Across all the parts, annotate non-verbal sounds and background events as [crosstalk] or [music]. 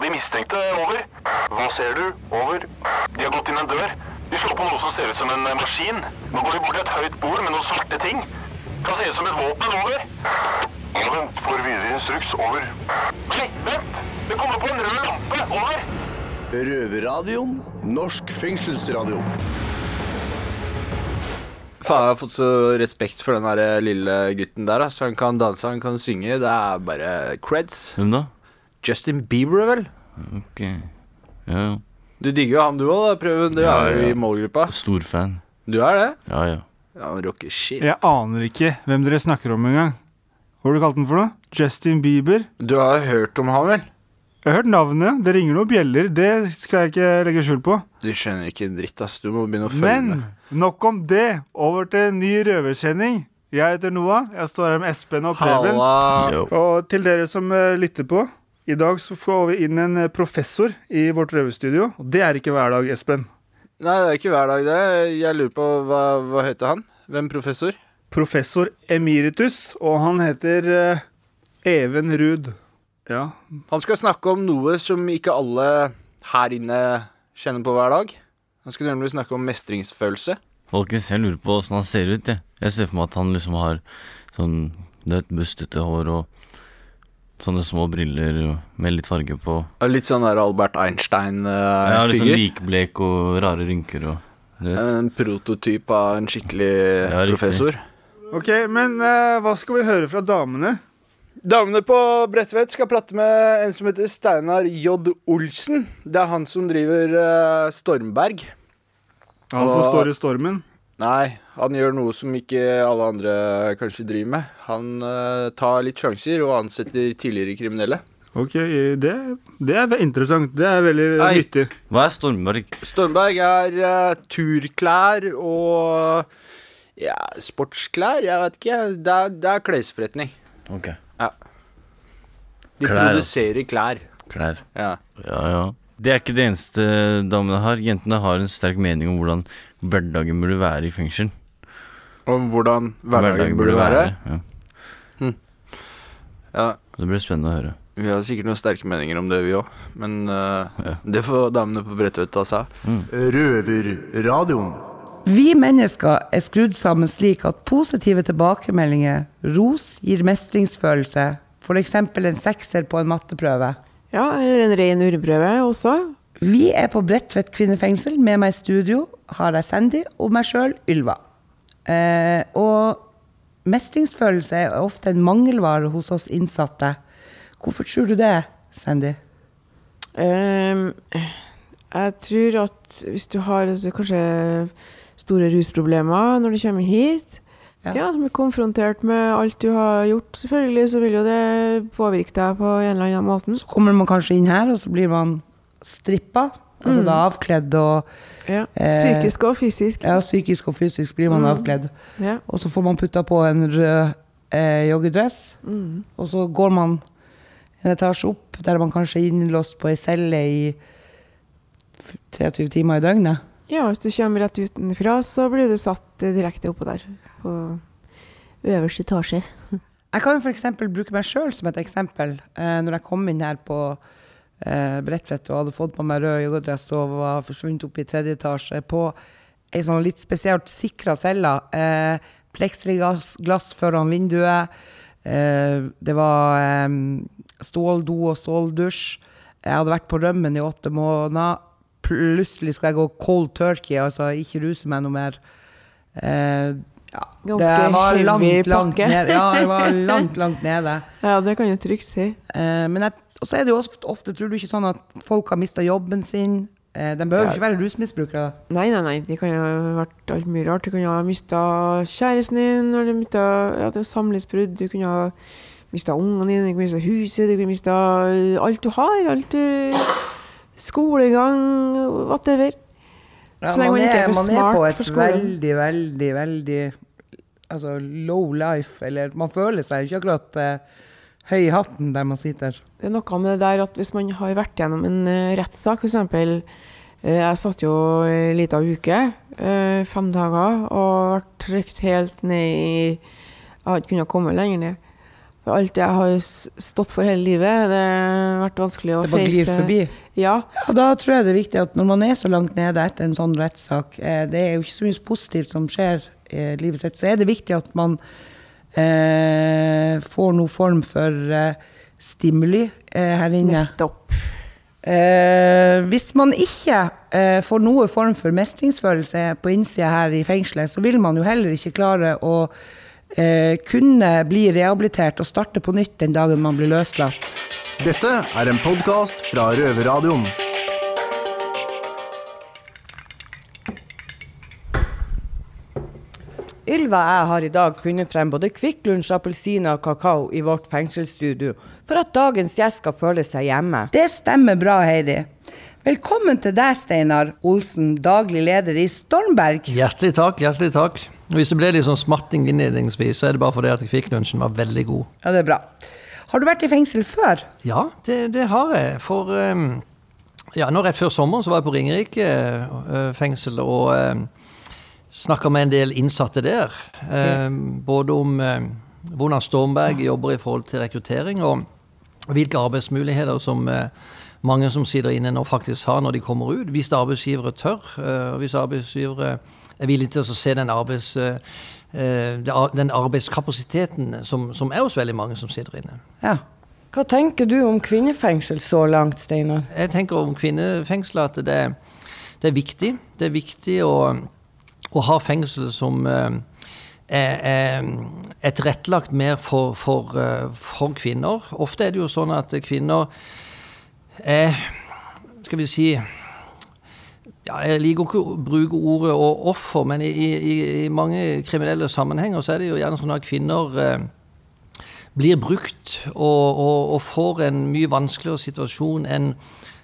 på de mistenkte. Over. Hva ser du? Over. De har gått inn en dør. De slår på noe som ser ut som en maskin. Nå går de bort til et høyt bord med noen svarte ting. Kan se ut som et våpen. Over. Vent. Får videre instruks. Over. Nei, vent! Det kommer på en rød lampe. Over. Røverradioen. Norsk fengselsradio. Faen, jeg har fått så respekt for den der lille gutten der. Altså. Han kan danse, han kan synge. Det er bare creds. Hvem da? Justin Bieber, vel? Ok. Ja, ja. Du digger jo han du òg, Prøven. Du Ja, er jo ja. i målgruppa. Stor fan. Du er det? Ja, ja. Ja, Han rocker shit. Jeg aner ikke hvem dere snakker om engang. Hva har du kalt den for noe? Justin Bieber? Du har hørt om han, vel? Jeg har hørt navnet. Det ringer noen bjeller. Det skal jeg ikke legge skjul på. Du skjønner ikke en dritt, ass. Du må begynne å følge Men med. nok om det. Over til en ny røversending. Jeg heter Noah. Jeg står her med Espen og Preben. Halla. Og til dere som eh, lytter på. I dag så får vi inn en eh, professor i vårt røverstudio. Og det er ikke hver dag, Espen. Nei, det er ikke hver dag, det. Jeg lurer på hva, hva heter han? Hvem professor? Professor emeritus, og han heter eh, Even Ruud. Ja. Han skal snakke om noe som ikke alle her inne kjenner på hver dag. Han skal nemlig snakke om mestringsfølelse. Folkens, jeg lurer på åssen han ser ut, jeg. Jeg ser for meg at han liksom har sånn nøtt, bustete hår og sånne små briller med litt farge på. Litt sånn der Albert Ja, Einstein-figur. litt sånn likblek og rare rynker og en prototyp av en skikkelig Ja, professor. Ok, men uh, hva skal vi høre fra damene? Damene på Bredtvet skal prate med en som heter Steinar J. Olsen. Det er han som driver uh, Stormberg. Han som står i stormen. Nei, han gjør noe som ikke alle andre kanskje driver med. Han uh, tar litt sjanser og ansetter tidligere kriminelle. Ok, det, det er interessant. Det er veldig Nei. nyttig. Hva er Stormberg? Stormberg er uh, turklær og ja, sportsklær. Jeg vet ikke. Det er, det er klesforretning. Ok. De Klær, altså. produserer klær. Klær. Ja. Ja, ja. Det er ikke det eneste damene har. Jentene har en sterk mening om hvordan hverdagen burde være i fengsel. Om hvordan hverdagen burde være. Ja. Ja, Det blir spennende å høre. Vi har sikkert noen sterke meninger om det, vi òg. Men uh, Ja. det får damene på Bredtvet ta seg av. Røverradioen. Vi mennesker er skrudd sammen slik at positive tilbakemeldinger, ros, gir mestringsfølelse. F.eks. en sekser på en matteprøve. Ja, eller en ren urprøve også. Vi er på Bredtvet kvinnefengsel. Med meg i studio har jeg Sandy og meg sjøl, Ylva. Eh, og mestringsfølelse er ofte en mangelvare hos oss innsatte. Hvorfor tror du det, Sandy? Um, jeg tror at hvis du har altså, kanskje store rusproblemer når du kommer hit, Ja. ja. som er konfrontert med alt du har gjort, selvfølgelig, så vil jo det påvirke deg på en eller annen måte. Så kommer man kanskje inn her, og så blir man strippa. Altså da avkledd og Ja. Eh, Psykisk og fysisk. ja, psykisk og fysisk blir man avkledd. Ja. Og så får man putta på en rød eh, joggedress. Mm. Og så går man en etasje opp, der man kanskje er innlåst på ei celle i 23 timer i døgnet. ja, hvis du kommer rett utenfra, så blir du satt direkte oppå der. På øverste etasje. Jeg kan jo f.eks. bruke meg sjøl som et eksempel. Eh, når jeg kom inn her på eh, Bredtvet og hadde fått på meg rød joggedress og var forsvunnet opp i tredje etasje på ei sånn litt spesielt sikra celle. Eh, Plekstriglass glass foran vinduet. Eh, det var eh, ståldo og ståldusj. Jeg hadde vært på rømmen i åtte måneder. Plutselig skulle jeg gå cold turkey, altså ikke ruse meg noe mer. Eh, ja, Ganske det var heavy langt, langt pakke. ned. Ja, det var [laughs] langt, langt nede. Ja, det kan du trygt si. Eh, men jeg, og så er det jo ofte, ofte, tror du ikke sånn at folk har mista jobben sin? Eh, de behøver Ja. ikke være rusmisbrukere. Nei, nei, nei, de kan jo ha vært alt mye rart. Du kan jo ha mista kjæresten din, eller mista ja, det samlivsbrudd. Du kunne ha mista ungene dine, du kunne mista huset, du kunne mista alt du har. Alt du Skolegang, whatever. Ja, man er man er på et veldig, veldig, veldig altså low life. Eller man føler seg ikke akkurat eh, høy i hatten der man sitter. Det er noe med det der at hvis man har vært gjennom en uh, rettssak, f.eks. Uh, jeg satt jo ei lita uke, eh, fem dager, og ble trykt helt ned i Jeg hadde ikke kunnet komme lenger ned. For alt jeg har stått for hele livet, det har vært vanskelig å Det bare glir forbi. Ja. Ja, da tror jeg det er viktig at når man er så langt nede etter en sånn rettssak, eh, det er jo ikke så mye positivt som skjer i livet sitt, så er det viktig at man eh, får noen form for eh, stimuli eh, her inne. Nettopp. Eh, hvis man ikke eh, får noe form for mestringsfølelse på innsida her i fengselet, så vil man jo heller ikke klare å eh, kunne bli rehabilitert og starte på nytt den dagen man blir løslatt. Dette er en podkast fra Røverradioen. Ylva og jeg har i dag funnet frem både Kvikk Lunsj, appelsiner og kakao i vårt fengselsstudio, for at dagens gjest skal føle seg hjemme. Det stemmer bra, Heidi. Velkommen til deg, Steinar Olsen, daglig leder i Stormberg. Hjertelig takk. hjertelig takk. Hvis det ble litt sånn smatting innledningsvis, så er det bare fordi at Kvikk Lunsjen var veldig god. Ja, det er bra. Har du vært i fengsel før? Ja, det, det har jeg. For um, ja, nå rett før sommeren så var jeg på Ringerike uh, fengsel og uh, snakka med en del innsatte der. Eh, både om eh, hvordan Stormberg jobber i forhold til rekruttering, og hvilke arbeidsmuligheter som eh, mange som sitter inne nå faktisk har når de kommer ut. Hvis arbeidsgivere tør, eh, og hvis arbeidsgivere er villige til å se den, arbeids, eh, eh, den arbeidskapasiteten som, som er hos veldig mange som sitter inne. Ja. Hva tenker du om kvinnefengsel så langt, Steinar? Jeg tenker om kvinnefengsel at det, det er viktig. Det er viktig å, å ha fengsel som eh, er, er, er tilrettelagt mer for, for, eh, for kvinner. Ofte er det jo sånn at kvinner er Skal vi si ja, Jeg liker ikke å bruke ordet og offer, men i, i, i mange kriminelle sammenhenger så er det jo gjerne sånn at kvinner eh, blir brukt og, og, og får en mye vanskeligere situasjon enn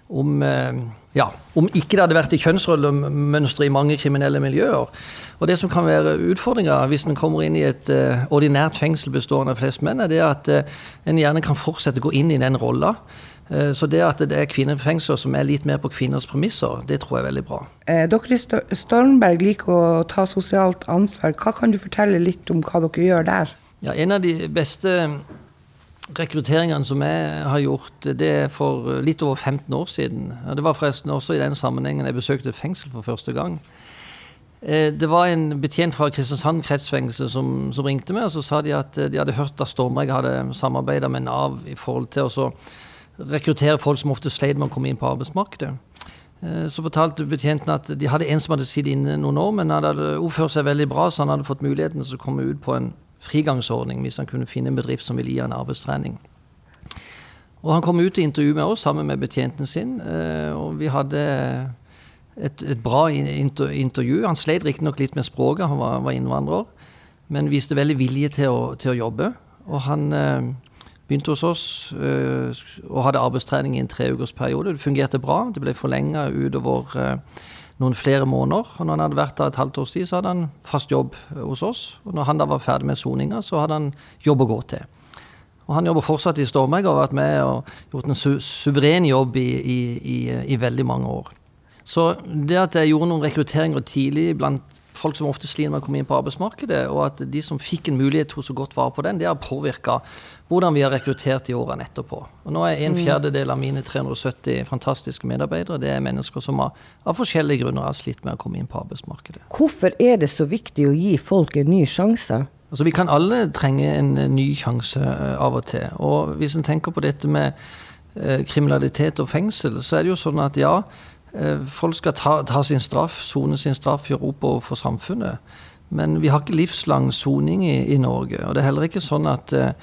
om, eh, ja, om ikke det hadde vært i kjønnsrollemønstre i mange kriminelle miljøer. Og Det som kan være utfordringa hvis en kommer inn i et uh, ordinært fengsel bestående av flest menn, er det at uh, en gjerne kan fortsette å gå inn i den rolla. Uh, så det at det er kvinnefengsler som er litt mer på kvinners premisser, det tror jeg er veldig bra. Eh, dere i Stormberg liker å ta sosialt ansvar. Hva kan du fortelle litt om hva dere gjør der? Ja, En av de beste rekrutteringene som jeg har gjort, det er for litt over 15 år siden. Det var forresten også i den sammenhengen jeg besøkte et fengsel for første gang. Eh, Det var en betjent fra Kristiansand kretsfengsel som, som ringte meg, og så sa de at eh, de hadde hørt at Stormberg hadde samarbeida med Nav i forhold til å rekruttere folk som ofte sleit med å komme inn på arbeidsmarkedet. Eh, Så fortalte betjenten at de hadde en som hadde sittet inne noen år, men han hadde oppført seg veldig bra, så han hadde fått muligheten til å komme ut på en frigangsordning hvis han kunne finne en bedrift som ville gi han arbeidstrening. Og Han kom ut til intervju med oss sammen med betjenten sin, eh, og vi hadde et, et bra intervju. Han sleit riktignok litt med språket, han var, var innvandrer, men viste veldig vilje til å, til å jobbe. Og han eh, begynte hos oss eh, og hadde arbeidstrening i en treukersperiode. Det fungerte bra. Det ble forlenga utover eh, noen flere måneder. Og når han hadde vært der et halvt års tid, så hadde han fast jobb hos oss. Og når han da var ferdig med soninga, så hadde han jobb å gå til. Og han jobber fortsatt i Stormegg og har vært med og gjort en su suveren jobb i, i, i, i veldig mange år. Så det at jeg gjorde noen rekrutteringer tidlig blant folk som ofte sliter med å komme inn på arbeidsmarkedet, og at de som fikk en mulighet tok så godt vare på den, det har påvirka hvordan vi har rekruttert i årene etterpå. Og nå er en fjerdedel av mine 370 fantastiske medarbeidere det er mennesker som har, av forskjellige grunner har slitt med å komme inn på arbeidsmarkedet. Hvorfor er det så viktig å gi folk en ny sjanse? Altså, vi kan alle trenge en ny sjanse eh, av og til. Og hvis en tenker på dette med eh, kriminalitet og fengsel, så er det jo sånn at ja, folk skal ta, ta sin straff, sone sin straff, gjøre opp overfor samfunnet. Men vi har ikke livslang soning i, i Norge. Og det er heller ikke sånn at eh,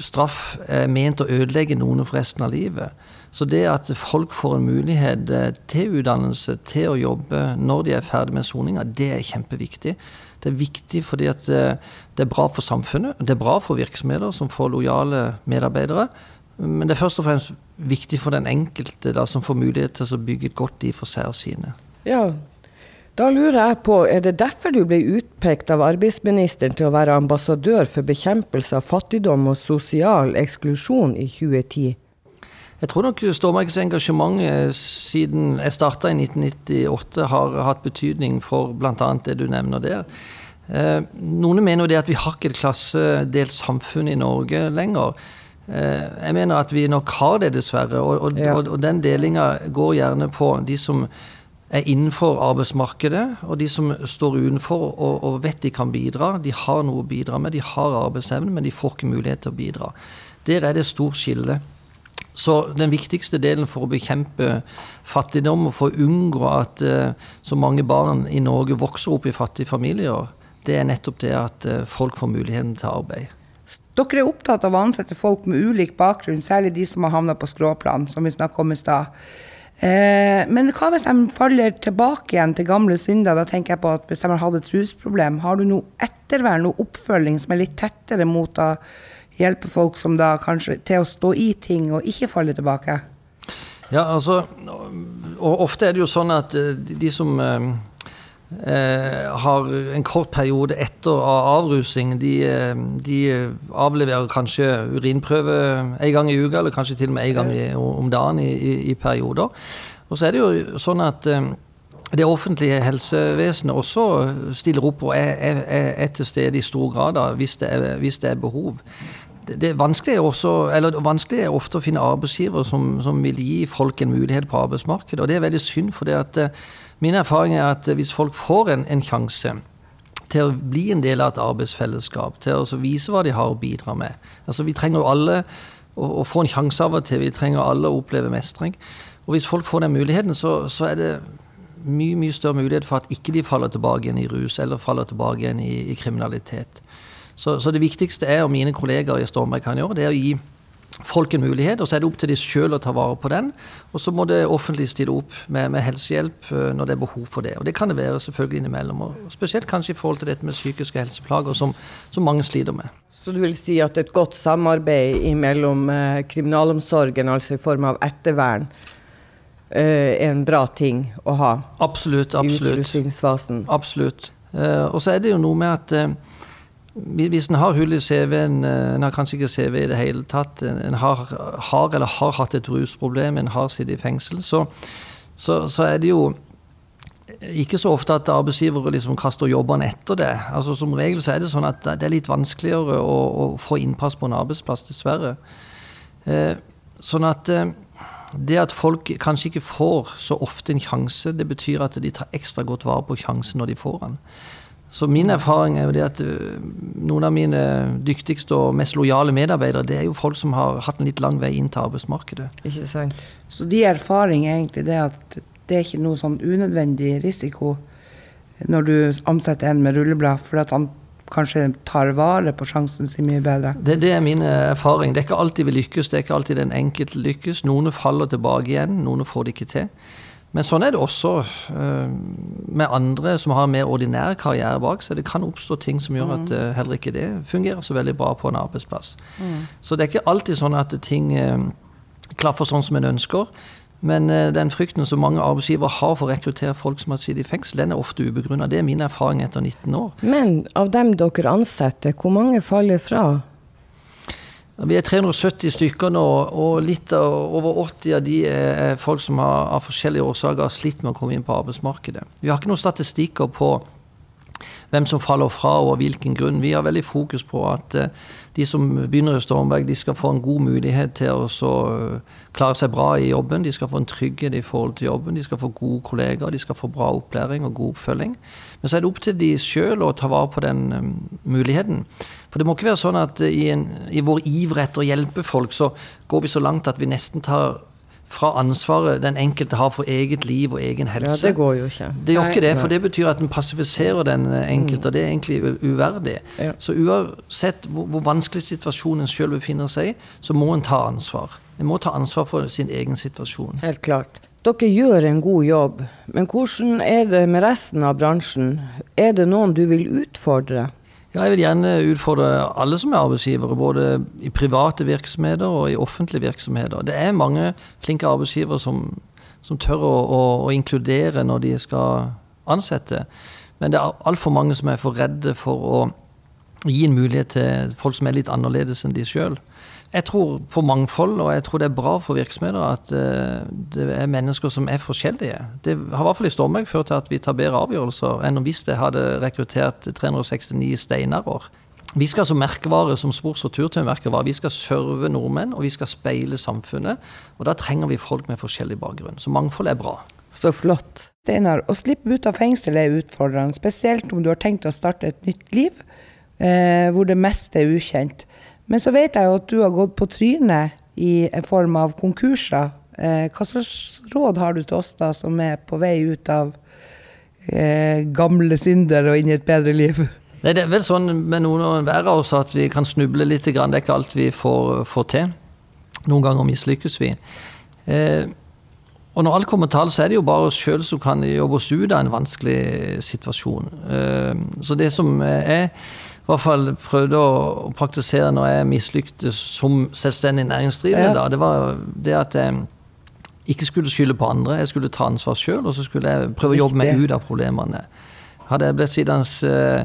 straff er ment å ødelegge noen for resten av livet. Så det at folk får en mulighet eh, til utdannelse, til å jobbe når de er ferdig med soninga, det er kjempeviktig. Det er viktig fordi eh, det er bra for samfunnet, det er bra for virksomheter som får lojale medarbeidere. Men det er først og fremst viktig for den enkelte da, som får mulighet til å bygge et godt liv for seg og sine. Ja, da lurer jeg på, er det derfor du ble utpekt av arbeidsministeren til å være ambassadør for bekjempelse av fattigdom og sosial eksklusjon i 2010? Jeg tror nok Stormarkeds engasjement eh, siden jeg starta i 1998 har hatt betydning for bl.a. det du nevner der. Eh, noen mener jo det at vi har ikke et klassedelt samfunn i Norge lenger. Eh, jeg mener at vi nok har det, dessverre. Og, og, Ja. og, og den delinga går gjerne på de som er innenfor arbeidsmarkedet, og de som står utenfor og, og vet de kan bidra. De har noe å bidra med, de har arbeidsevne, men de får ikke mulighet til å bidra. Der er det et stort skille. Så den viktigste delen for å bekjempe fattigdom og for å unngå at uh, så mange barn i Norge vokser opp i fattige familier, det er nettopp det at uh, folk får muligheten til arbeid. Dere er opptatt av å ansette folk med ulik bakgrunn, særlig de som har havna på skråplan, som vi snakket om i stad. Eh, men hva hvis de faller tilbake igjen til gamle synder? Da tenker jeg på at Hvis de har hatt et rusproblem, har du noe ettervern, noe oppfølging som er litt tettere mot å hjelpe folk som da kanskje til å stå i ting og ikke falle tilbake? Ja, altså, og ofte er det jo sånn at eh, de som eh, har en kort periode etter avrusing, de, eh, de avleverer kanskje urinprøve en gang i uka, eller kanskje til og med en gang i, om dagen i, i, i perioder. Og så er det jo sånn at eh, det offentlige helsevesenet også stiller opp og er, er, er- til stede i stor grad da, hvis, det er, hvis det er behov. Det, det er vanskelig, også, eller vanskelig er ofte å finne arbeidsgivere som, som vil gi folk en mulighet på arbeidsmarkedet. Og det er veldig synd, for det at, eh, min erfaring er at eh, hvis folk får en, en sjanse til å bli en del av et arbeidsfellesskap, til å vise hva de har å bidra med Altså Vi trenger jo alle å, å få en sjanse av og til. Vi trenger alle å oppleve mestring. Og hvis folk får den muligheten, så, så er det mye mye større mulighet for at ikke de faller tilbake igjen i rus eller faller tilbake igjen i, i kriminalitet. Så, så det viktigste er, og mine kollegaer i Stormberg kan gjøre, det er å gi folk en mulighet, og så er det opp til de sjøl å ta vare på den. Og så må det offentlige stille opp med, med helsehjelp eh, når det er behov for det. Og det kan det være selvfølgelig innimellom. Og spesielt kanskje i forhold til dette med psykiske helseplager, som, som mange sliter med. Så du vil si at et godt samarbeid mellom eh, kriminalomsorgen, altså i form av ettervern, eh, er en bra ting å ha Absolutt. i absolutt. utrustningsfasen? Absolutt. Eh, og så er det jo noe med at hvis en har hull i CV-en, eh, en har kanskje ikke CV i det hele tatt, en har, har eller har hatt et rusproblem, en har sittet i fengsel, så, så, så er det jo ikke så ofte at arbeidsgivere liksom kaster jobbene etter det. Altså Som regel så er det sånn at det er litt vanskeligere å, å få innpass på en arbeidsplass, dessverre. Eh, sånn at eh, det at folk kanskje ikke får så ofte en sjanse, det betyr at de tar ekstra godt vare på sjansen når de får den. Så min erfaring er jo det at øh, noen av mine dyktigste og mest lojale medarbeidere, det er jo folk som har hatt en litt lang vei inn til arbeidsmarkedet. Ikke sant? Så de erfaring er egentlig det at det er ikke noe sånn unødvendig risiko når du ansetter en med rulleblad, for at han kanskje tar vare på sjansen sin mye bedre. Det, det er min eh, erfaring. Det er ikke alltid vi lykkes, det er ikke alltid den enkelte lykkes. Noen faller tilbake igjen, noen får det ikke til. Men sånn er det også øh, med andre som har en mer ordinær karriere bak seg. Det kan oppstå ting som gjør at øh, heller ikke det fungerer så veldig bra på en arbeidsplass. Så det er ikke alltid sånn at ting øh, klaffer sånn som en ønsker. Men den frykten som mange arbeidsgivere har for å rekruttere folk som har sittet i fengsel, den er ofte ubegrunna. Det er min erfaring etter 19 år. Men av dem dere ansetter, hvor mange faller fra? Vi er 370 stykker nå, og litt over 80 av de er folk som har, av forskjellige årsaker har slitt med å komme inn på arbeidsmarkedet. Vi har ikke noen statistikker på hvem som faller fra og av hvilken grunn. Vi har veldig fokus på at eh, de som begynner i Stormberg, de skal få en god mulighet til å eh, klare seg bra i jobben. De skal få en trygghet i forhold til jobben, de skal få gode kollegaer, de skal få bra opplæring og god oppfølging. Men så er det opp til de sjøl å ta vare på den eh, muligheten. For det må ikke være sånn at i, en, i vår iver etter å hjelpe folk, så går vi så langt at vi nesten tar fra ansvaret den enkelte har for eget liv og egen helse. Ja, det går jo ikke. Det gjør ikke det, for det betyr at en passifiserer den eh, enkelte, og det er egentlig uverdig. Ja. Så uansett hvor, hvor vanskelig situasjonen selv befinner seg i, så må en ta ansvar. En må ta ansvar for sin egen situasjon. Helt klart. Dere gjør en god jobb, men hvordan er det med resten av bransjen? Er det noen du vil utfordre? Ja, jeg vil gjerne utfordre alle som er arbeidsgivere, både i private virksomheter og i offentlige virksomheter. Det er mange flinke arbeidsgivere som, som tør å, å, å inkludere når de skal ansette. Men det er altfor mange som er for redde for å gi en mulighet til folk som er litt annerledes enn de sjøl. Jeg tror på mangfold, og jeg tror det er bra for virksomheter at eh, det er mennesker som er forskjellige. Det har i hvert fall i Stormberg ført til at vi tar bedre avgjørelser enn hvis det hadde rekruttert 369 steinarer. Vi skal som merkevare, som sports- og turturnmerkevare, vi skal serve nordmenn, og vi skal speile samfunnet. Og da trenger vi folk med forskjellig bakgrunn. Så mangfold er bra. Så flott. Steinar, å slippe ut av fengsel er utfordrende, spesielt om du har tenkt å starte et nytt liv, eh, hvor det meste er ukjent. Men så vet jeg jo at du har gått på trynet i form av konkurser. Eh, hva slags råd har du til oss da, som er på vei ut av eh, gamle synder og inn i et bedre liv? Nei, Det er vel sånn med noen og enhver av oss at vi kan snuble litt. Det er ikke alt vi får, får til. Noen ganger mislykkes vi. Eh, og når alt kommer til så er det jo bare oss sjøl som kan jobbe oss ut av en vanskelig situasjon. Eh, så det som jeg i hvert fall prøvde å praktisere når jeg mislyktes som selvstendig næringsdrivende, Ja. da, det var det at jeg ikke skulle skylde på andre. Jeg skulle ta ansvar sjøl, og så skulle jeg prøve å jobbe meg ut av problemene. Hadde jeg blitt sittende eh,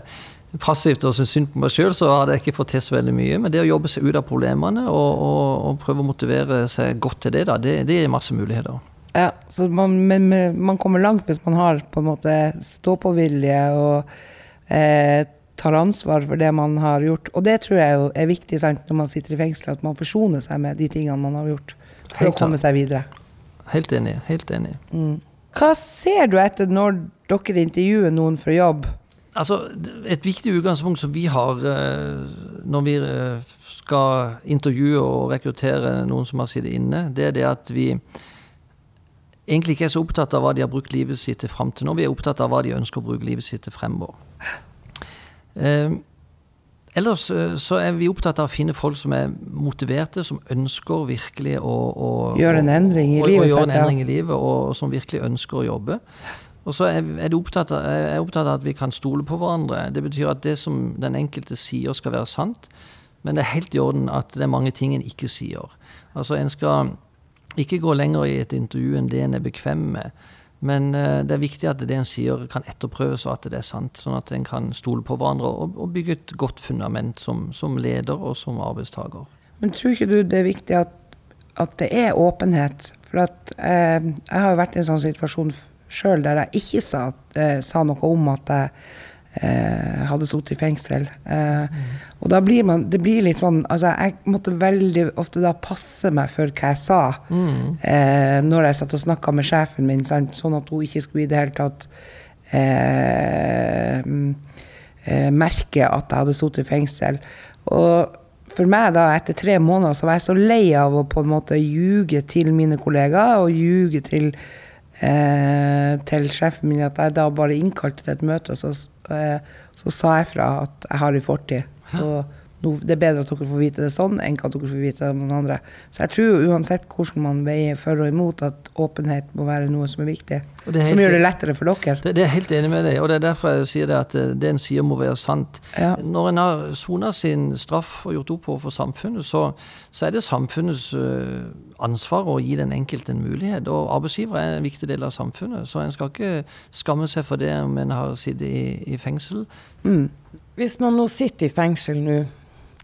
passivt og syntes synd på meg sjøl, så hadde jeg ikke fått til så veldig mye. Men det å jobbe seg ut av problemene og, og, og prøve å motivere seg godt til det, da, det, det gir masse muligheter. Ja, så man, men, men man kommer langt hvis man har på en måte stå-på-vilje og eh, tar ansvar for det man har gjort. Og det tror jeg er viktig sant, når man sitter i fengsel, at man forsoner seg med de tingene man har gjort, for Helt å komme seg videre. Helt enig. Helt enig. Hva ser du etter når dere intervjuer noen for jobb? Altså, Et viktig utgangspunkt som vi har eh, når vi eh, skal intervjue og rekruttere noen som har sittet inne, det er det at vi egentlig ikke er så opptatt av hva de har brukt livet sitt til fram til nå. Vi er opptatt av hva de ønsker å bruke livet sitt til fremover. Eh, ellers så er vi opptatt av å finne folk som er motiverte, som ønsker virkelig å, å Gjøre en endring i å- livet å gjøre en endring i livet, og, og som virkelig ønsker å jobbe. Og så er, er, opptatt av, er jeg opptatt av at vi kan stole på hverandre. Det betyr at det som den enkelte sier skal være sant, men det er helt i orden at det er mange ting en ikke sier. Altså En skal ikke gå lenger i et intervju enn det en er bekvem med. Men eh, det er viktig at det en sier kan etterprøves, og at det er sant. Sånn at en kan stole på hverandre og, og bygge et godt fundament som, som leder og som arbeidstaker. Men tror ikke du det er viktig at, at det er åpenhet? For at eh, jeg har jo vært i en sånn situasjon sjøl der jeg ikke sa, eh, sa noe om at jeg eh, hadde sittet i fengsel. Eh, Og da blir man Det blir litt sånn Altså, jeg måtte veldig ofte da passe meg for hva jeg sa eh, når jeg satt og snakka med sjefen min, sant? sånn at hun ikke skulle i det hele tatt eh, mm, eh, merke at jeg hadde sittet i fengsel. Og for meg da, etter tre måneder, så var jeg så lei av å på en måte ljuge til mine kollegaer og ljuge til, eh, til sjefen min at jeg da bare innkalte til et møte, og så, så sa jeg fra at jeg har en fortid. Og det er bedre at dere får vite det sånn, enn at dere får vite det av noen andre. Så jeg tror uansett hvordan man veier for og imot, at åpenhet må være noe som er viktig. Og det er Som gjør det lettere for dere. Det, det er helt enig med deg, og det er derfor jeg sier det at eh, det en sier må være sant. Ja. Når en har sona sin straff og gjort opp overfor samfunnet, så, så er det samfunnets eh, ansvar å gi den enkelte en mulighet. Og arbeidsgiver er en viktig del av samfunnet, så en skal ikke skamme seg for det om en har sittet i, i fengsel. Hvis man nå sitter i fengsel nå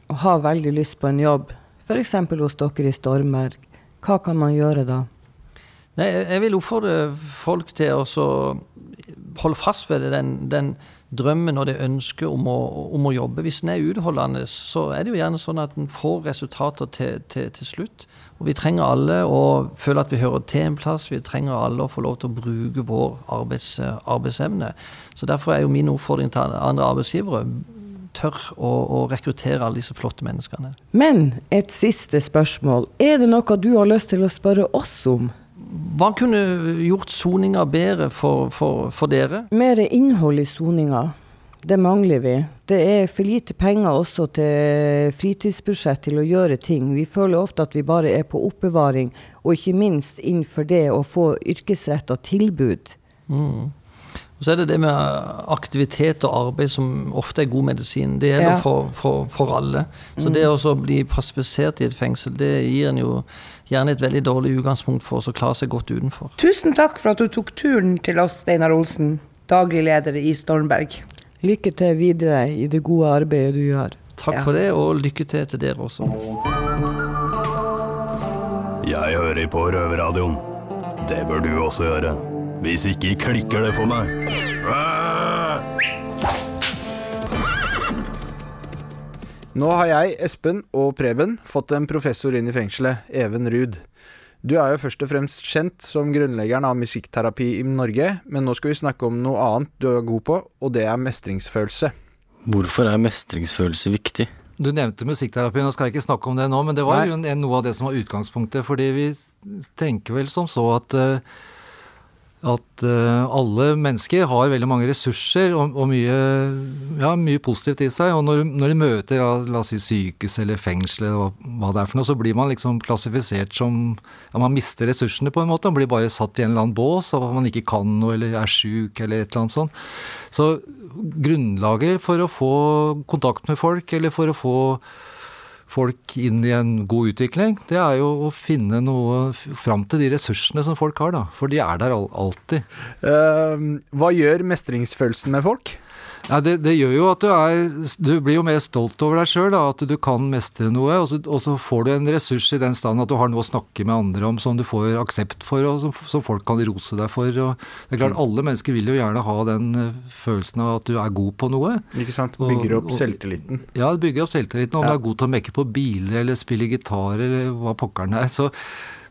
og har veldig lyst på en jobb, f.eks. hos dere i Stormberg, hva kan man gjøre da? Nei, jeg vil oppfordre folk til å holde fast ved den, den drømmen og det ønsket om å, om å jobbe. Hvis en er utholdende, så er det jo gjerne sånn at en får resultater til, til, til slutt. Og vi trenger alle å føle at vi hører til en plass. Vi trenger alle å få lov til å bruke vår arbeids, arbeidsevne. Så derfor er jo min oppfordring til andre arbeidsgivere tør å, å rekruttere alle disse flotte menneskene. Men et siste spørsmål. Er det noe du har lyst til å spørre oss om? Hva kunne gjort soninga bedre for, for, for dere? Mer innhold i soninga. Det mangler vi. Det er for lite penger også til fritidsbudsjett til å gjøre ting. Vi føler ofte at vi bare er på oppbevaring, og ikke minst innenfor det å få yrkesretta tilbud. Mm. Og så er det det med aktivitet og arbeid som ofte er god medisin. Det gjelder Ja. for, for, for alle. Så det å bli passifisert i et fengsel, det gir en jo gjerne et veldig dårlig utgangspunkt for oss å klare seg godt utenfor. Tusen takk for at du tok turen til oss, Steinar Olsen, daglig leder i Stormberg. Lykke til videre i det gode arbeidet du gjør. Takk Ja. for det, og lykke til til dere også. Jeg hører på Røverradioen. Det bør du også gjøre. Hvis ikke klikker det for meg. Nå har jeg, Espen og Preben fått en professor inn i fengselet, Even Ruud. Du er jo først og fremst kjent som grunnleggeren av musikkterapi i Norge, men nå skal vi snakke om noe annet du er god på, og det er mestringsfølelse. Hvorfor er mestringsfølelse viktig? Du nevnte musikkterapi, nå skal jeg ikke snakke om det nå, men det var jo noe av det som var utgangspunktet. Fordi vi tenker vel som så at eh, at eh, alle mennesker har veldig mange ressurser og, og mye, ja, mye positivt i seg. Og når, når de møter la oss si sykehus eller fengsel eller hva, hva det er for noe, så blir man liksom klassifisert som ja, Man mister ressursene på en måte. Man blir bare satt i en eller annen bås av at man ikke kan noe eller er sjuk eller et eller annet sånt. Så grunnlaget for å få kontakt med folk, eller for å få folk inn i en god utvikling, det er jo å finne noe fram til de ressursene som folk har, da. For de er der alltid. Uh, hva gjør mestringsfølelsen med folk? Ja, det, det gjør jo at du er Du blir jo mer stolt over deg sjøl, at du kan mestre noe. Og så, og så får du en ressurs i den stand at du har noe å snakke med andre om som du får aksept for, og som, som folk kan rose deg for. Og det er klart, Alle mennesker vil jo gjerne ha den eh, følelsen av at du er god på noe. Ikke sant? Bygger opp og- selvtilliten. Ja, bygger opp selvtilliten. Om Ja. du er god til å mekke på biler eller spille gitar eller hva pokkeren er, så,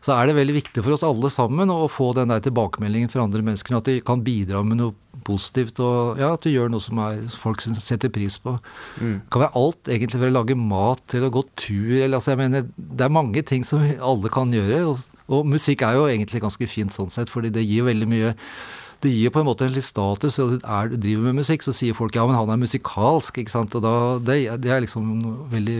så er det veldig viktig for oss alle sammen å få den der tilbakemeldingen fra andre mennesker. At de kan bidra med noe positivt, og ja, at du gjør noe som er, folk setter pris på. Mm. Det kan være alt, egentlig, fra å lage mat til å gå tur. Eller, altså, jeg mener, det er mange ting som alle kan gjøre. Og, og musikk er jo egentlig ganske fint sånn sett, fordi det gir veldig mye det gir på en måte en litt status. og er, du driver med musikk, så sier folk ja, men han er musikalsk. ikke sant? Og da, det, det er liksom en veldig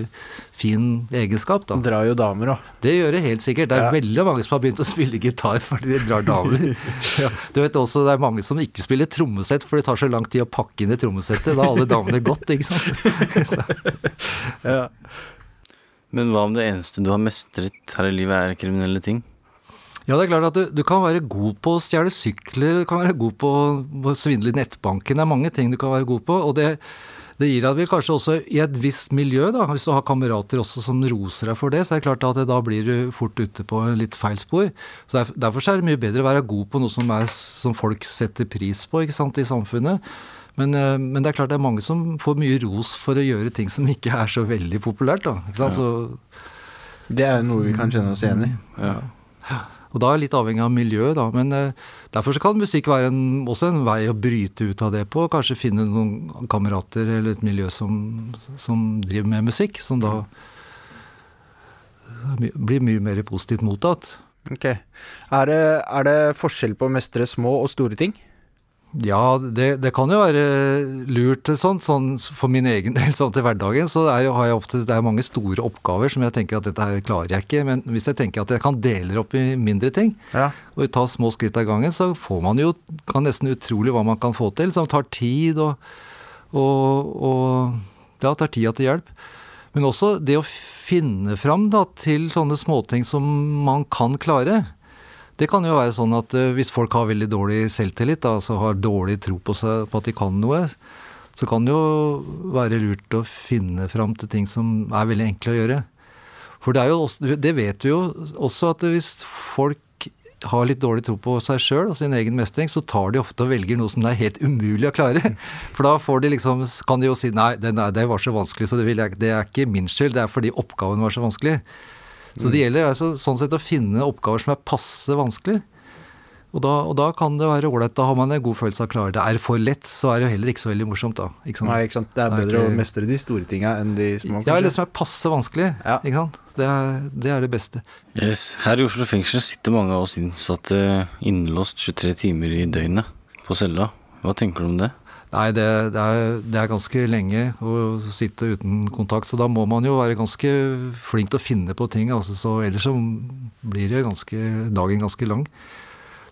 fin egenskap. da. Drar jo damer òg. Det gjør det helt sikkert. Det er Ja. veldig mange som har begynt å spille gitar fordi de drar damer. [laughs] ja. Du vet også det er mange som ikke spiller trommesett, for det tar så lang tid å pakke inn det trommesettet. Da har alle damene gått, ikke sant. [laughs] Ja. Men hva om det eneste du har mestret her i livet er kriminelle ting? Ja, det er klart at du, du kan være god på å stjele sykler, du kan være god på å svindle i nettbanken. Det er mange ting du kan være god på. og det det gir deg vel kanskje også i et visst miljø, da, hvis du har kamerater også som roser deg for det, så er det klart at da blir du fort ute på litt feil spor. Så derf- Derfor så er det mye bedre å være god på noe som, er, som folk setter pris på ikke sant, i samfunnet. Men, eh, men det er klart det er mange som får mye ros for å gjøre ting som ikke er så veldig populært. da, ikke sant? Så Det er noe vi kan kjenne oss igjen i. ja. Og da er litt avhengig av miljøet, da. Men eh, derfor kan musikk være en, også en vei å bryte ut av det på. Kanskje finne noen kamerater eller et miljø som, som driver med musikk, som da my- blir mye mer positivt mottatt. Ok. Er det, er det forskjell på å mestre små og store ting? Ja, det, det kan jo være lurt sånn, sånn for min egen del sånn til hverdagen. Så er, har jeg ofte, det er mange store oppgaver som jeg tenker at dette her klarer jeg ikke. Men hvis jeg tenker at jeg kan dele det opp i mindre ting, Ja. og ta små skritt av gangen, så får man jo kan nesten utrolig hva man kan få til. Som tar tid og, og, og ja, tar tida til hjelp. Men også det å finne fram da, til sånne småting som man kan klare. Det kan jo være sånn at eh, hvis folk har veldig dårlig selvtillit, altså har dårlig tro på, seg, på at de kan noe, så kan det jo være lurt å finne fram til ting som er veldig enkle å gjøre. For det, også, det vet vi jo også at hvis folk har litt dårlig tro på seg sjøl og sin egen mestring, så tar de ofte og velger noe som det er helt umulig å klare. [laughs] For da får de liksom, kan de jo si nei, det var så vanskelig, så det, jeg, det er ikke min skyld, det er fordi oppgaven var så vanskelig. Så det gjelder altså, sånn sett å finne oppgaver som er passe vanskelig. Og da, og da kan det være ålreit. Da har man en god følelse av å klare det. Er det for lett, så er det jo heller ikke så veldig morsomt, da. Ikke sant? Nei, ikke sant. Det er Det er bedre å mestre de store tinga enn de små, Ja, eller kanskje. som er passe vanskelig. Ikke sant? Det er, det er det beste. Yes. Her i Oslo fengsel sitter mange av oss innsatte innelåst 23 timer i døgnet på cella. Hva tenker du om det? Nei, det, det, er, det er ganske lenge å sitte uten kontakt, så da må man jo være ganske flink til å finne på ting. Altså, så ellers så blir det ganske, dagen ganske lang.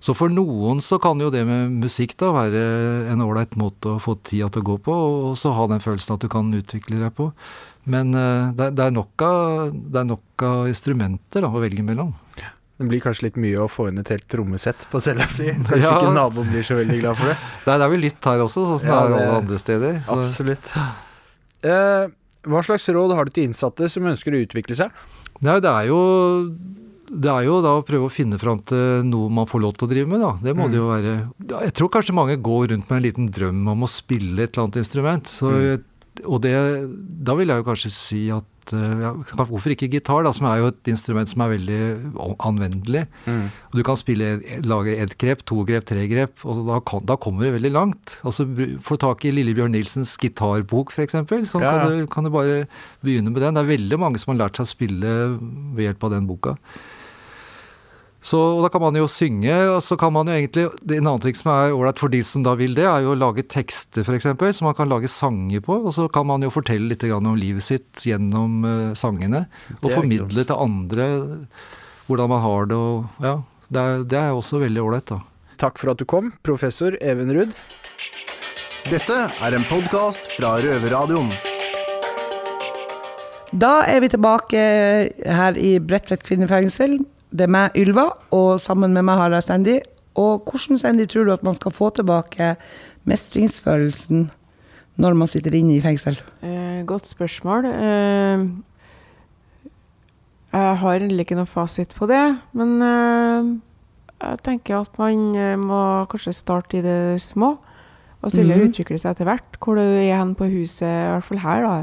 Så for noen så kan jo det med musikk da være en ålreit måte å få tida til å gå på, og så ha den følelsen at du kan utvikle deg på. Men eh, det, det, er nok av, er instrumenter da, å velge mellom. Det blir kanskje litt mye å få inn et helt trommesett på cella si. Kanskje Ja. ikke naboen blir så veldig glad for det. [laughs] Nei, det er vel litt her også, sånn som Ja, det er alle andre steder. Så. Absolutt. Eh, hva slags råd har du til innsatte som ønsker å utvikle seg? Nei, det er jo det er jo da å prøve å finne fram til noe man får lov til å drive med, da. Det må det jo være. Jeg tror kanskje mange går rundt med en liten drøm om å spille et eller annet instrument. Så, Og det, da vil jeg jo kanskje si at eh, ja, Hvorfor ikke gitar, da, som er jo et instrument som er veldig anvendelig. Og du kan spille, lage ett grep, to grep, tre grep, og da, kan, da kommer du veldig langt. Altså Få tak i Lillebjørn Nilsens gitarbok, f.eks. Så Ja, ja. kan, du, kan du bare begynne med den. Det er veldig mange som har lært seg å spille ved hjelp av den boka. Så og Da kan man jo synge, og så kan man jo egentlig det En annen ting som er ålreit for de som da vil det, er jo å lage tekster, f.eks., som man kan lage sanger på. Og så kan man jo fortelle litt grann om livet sitt gjennom uh, sangene. Og formidle til andre hvordan man har det og Ja. Det er, det er også veldig ålreit, da. Takk for at du kom, professor Even Ruud. Dette er en podkast fra Røverradioen. Da er vi tilbake her i Bredtvet kvinnefengsel. Det er meg, Ylva, og sammen med meg har jeg Sandy. Og hvordan, Sandy, tror du at man skal få tilbake mestringsfølelsen når man sitter inne i fengsel? Eh, godt spørsmål. Eh, jeg har egentlig ikke noe fasit på det, men eh, jeg tenker at man eh, må kanskje starte i det små. Og så vil det Mhm. utvikle seg etter hvert, hvor du er hen på huset, i hvert fall her, da.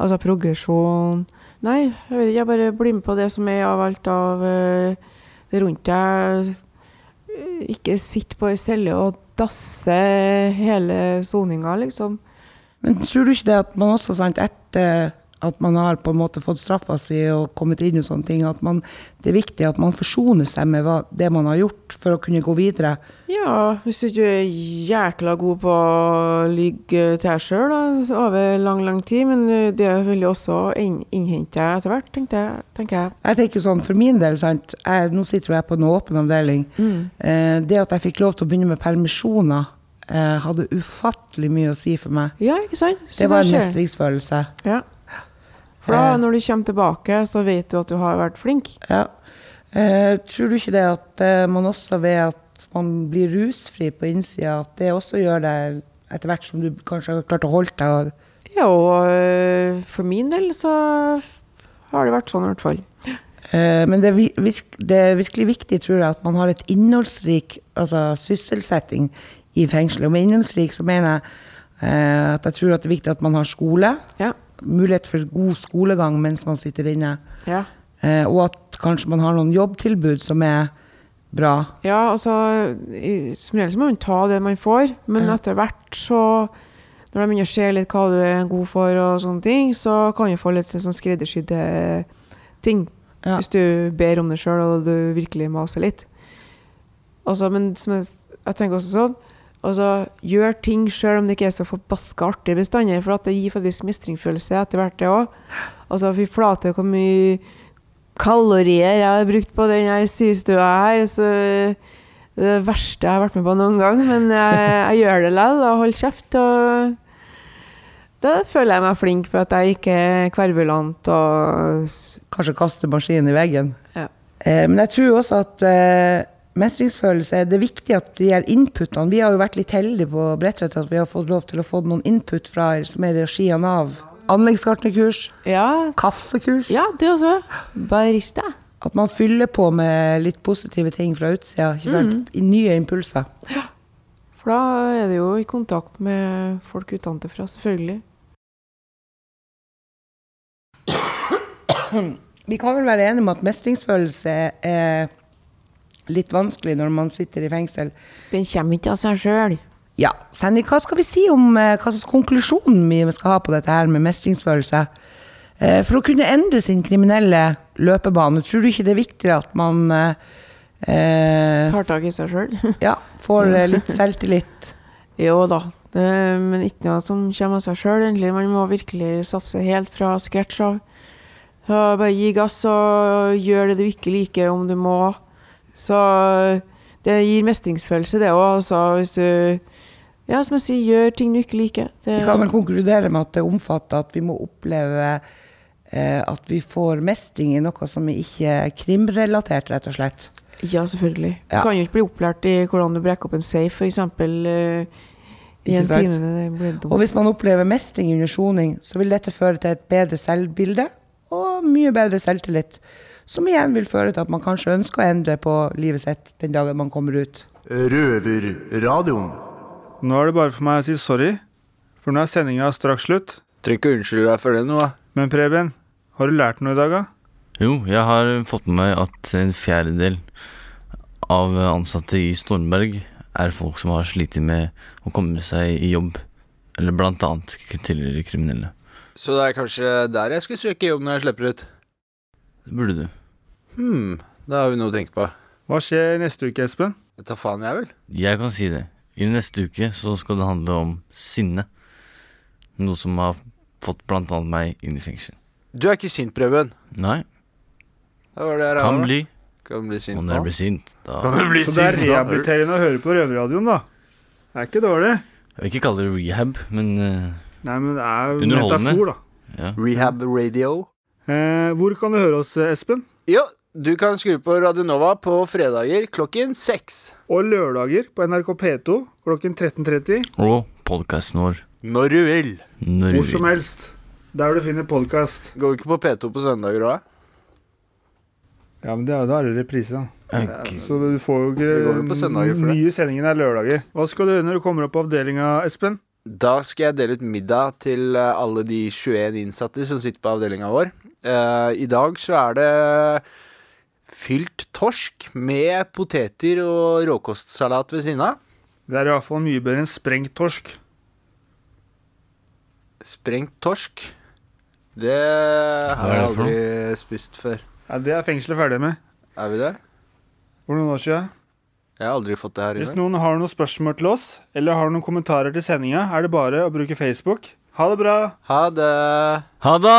Altså progresjon. Nei, jeg vet ikke, jeg bare blir med på det som er av alt av eh, det rundt deg. Ikke sitt på ei celle og dasse hele soninga, liksom. Men tror du ikke det at man også, sant, etter at man har på en måte fått straffa si og kommet inn i sånne ting, at man, det er viktig at man forsoner seg med hva, det man har gjort, for å kunne gå videre? Ja, hvis du ikke er jækla god på å ligge til deg sjøl over lang, lang tid, men eh, det vil jo også inn, innhente deg etter hvert, tenkte jeg, tenker jeg. Jeg tenker sånn, For min del, sant, jeg, nå sitter jeg på en åpen avdeling. Eh, det at jeg fikk lov til å begynne med permisjoner, eh, hadde ufattelig mye å si for meg. Ja, ikke sant? Så Det var en mestringsfølelse. Ja. For da, Eh. når du kommer tilbake, så vet du at du har vært flink. Ja. Eh, tror du ikke det at eh, man også ved at man blir rusfri på innsida, at det også gjør deg etter hvert som du kanskje har klart å holde deg Ja, og øh, for min del så har det vært sånn i hvert fall. Eh, Men det er, virk, det er virkelig viktig, tror jeg, at man har et innholdsrik altså, sysselsetting i fengselet. Og med innholdsrik så mener jeg eh, at jeg tror at det er viktig at man har skole. Ja. Mulighet for god skolegang mens man sitter inne. Ja. Eh, og at kanskje man har noen jobbtilbud som er bra. Ja, altså i, Som regel så må man ta det man får, men Ja. etter hvert så Når de begynner å se litt hva du er god for, og sånne ting, så kan du få litt sånn skreddersydde ting. Ja. Hvis du ber om det sjøl og du virkelig maser litt. Altså, men som jeg, jeg tenker også sånn altså, Gjør ting sjøl om det ikke er så forbaska artig bestandig, for at det gir faktisk mestringsfølelse etter hvert, det òg. Altså, fy flate hvor mye kalorier jeg har brukt på den her systua her. Så det er det verste jeg har vært med på noen gang. Men jeg, jeg gjør det likevel og holder kjeft. Og da føler jeg meg flink for at jeg ikke er kvervulant og Kanskje kaste maskinen i veggen. Ja. Eh, men jeg tror også at eh, mestringsfølelse Det er viktig at de her inputene Vi har jo vært litt heldige på Bredtvet at vi har fått lov til å få noen input fra som er i regi av Nav. Anleggsgartnerkurs, Ja, kaffekurs. ja det også. Barista. At man fyller på med litt positive ting fra utsida. Sant? I nye impulser. Ja. For da er det jo i kontakt med folk utenfra, selvfølgelig. Vi kan vel være enige om at mestringsfølelse er litt vanskelig når man sitter i fengsel. Den kommer ikke av seg sjøl. Ja, Sandy, hva skal vi si om eh, hva slags konklusjon vi skal ha på dette her med mestringsfølelse? Eh, For å kunne endre sin kriminelle løpebane, tror du ikke det er viktigere at man eh, eh, Tar tak i seg sjøl. [laughs] ja, får litt selvtillit? Jo da, det, men ikke noe som kommer av seg sjøl, egentlig. Man må virkelig satse helt fra scratch av. Så bare gi gass og gjør det du ikke liker, om du må. Så det gir mestringsfølelse, det òg. Altså, hvis du Ja, som jeg sier, gjør ting du ikke liker. Det, Vi kan vel konkludere med at det omfatter at vi må oppleve eh, at vi får mestring i noe som ikke er krimrelatert, rett og slett. Ja, selvfølgelig. Ja. Du kan jo ikke bli opplært i hvordan du brekker opp en safe, f.eks. I en sant? time. Og hvis man opplever mestring under soning, så vil dette føre til et bedre selvbilde og mye bedre selvtillit. Som igjen vil føre til at man kanskje ønsker å endre på livet sitt den dagen man kommer ut. Røverradioen. Nå er det bare for meg å si sorry, for nå er sendinga straks slutt. Trenger ikke unnskylde deg for det nå, da. Men Preben, har du lært noe i dag, da? Jo, jeg har fått med meg at en fjerdedel av ansatte i Stormberg er folk som har slitt med å komme seg i jobb. Eller blant annet tidligere kriminelle. Så det er kanskje der jeg skal søke jobb når jeg slipper ut. Det burde du. Hm, da har vi noe å tenke på. Hva skjer neste uke, Espen? Jeg tar faen jeg vel. Jeg kan si det. I neste uke så skal det handle om sinne. Noe som har fått blant annet meg inn i fengsel. Du er ikke sint, Preben. Nei, Det var det jeg kan bli. Kan bli sint når jeg blir sint, da Kan du bli Så det er sint rehabiliterende å høre på Røverradioen, da. Det er ikke dårlig. Jeg vil ikke kalle det rehab, men eh, Nei, men det er jo Underholdende. metafor, da. ja. Rehab radio. Eh, hvor kan du høre oss, Espen? Jo, du kan skru på Radionova på fredager klokken seks. Og lørdager på NRK P2 klokken 13.30. Og podkasten vår. Når du vil. Når Hvor som helst. Der du finner podkast. Går vi ikke på P2 på søndager òg? Ja, men det er, da er det reprise, da. Okay. Så du får jo Det går jo på ikke. Nye sendinger er lørdager. Hva skal du gjøre når du kommer opp på avdelinga, Espen? Da skal jeg dele ut middag til eh, alle de 21 innsatte som sitter på avdelinga vår. Uh, I dag så er det fylt torsk med poteter og råkostsalat ved siden av. Det er i hvert fall mye bedre enn sprengt torsk. Sprengt torsk. Det har jeg aldri spist før. Ja, det er fengselet ferdig med. Er vi det? For noen år siden. Jeg har aldri fått det her Hvis inne. noen har noen spørsmål til oss, eller har noen kommentarer til sendinga, er det bare å bruke Facebook. Ha det bra! Ha det. Ha det!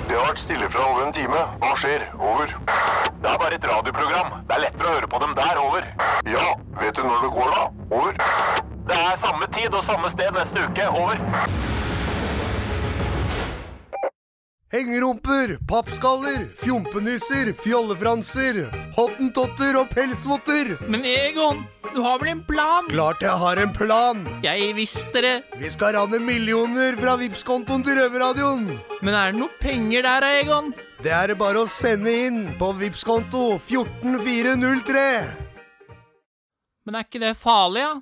Det har vært stille fra over en time. Hva skjer? Over. Det er bare et radioprogram. Det er lettere å høre på dem der. Over. Ja, vet du når det går, da? Over. Det er samme tid og samme sted neste uke. Over. Hengerumper, pappskaller, fjompenisser, fjollefranser, hottentotter og pelsvotter. Men Egon, du har vel en plan? Klart jeg har en plan. Jeg visste det. Vi skal rane millioner fra Vipps-kontoen til Røverradioen. Men er det noe penger der, Egon? Det er det bare å sende inn på Vipps-konto 14403. Men er ikke det farlig, da? Ja?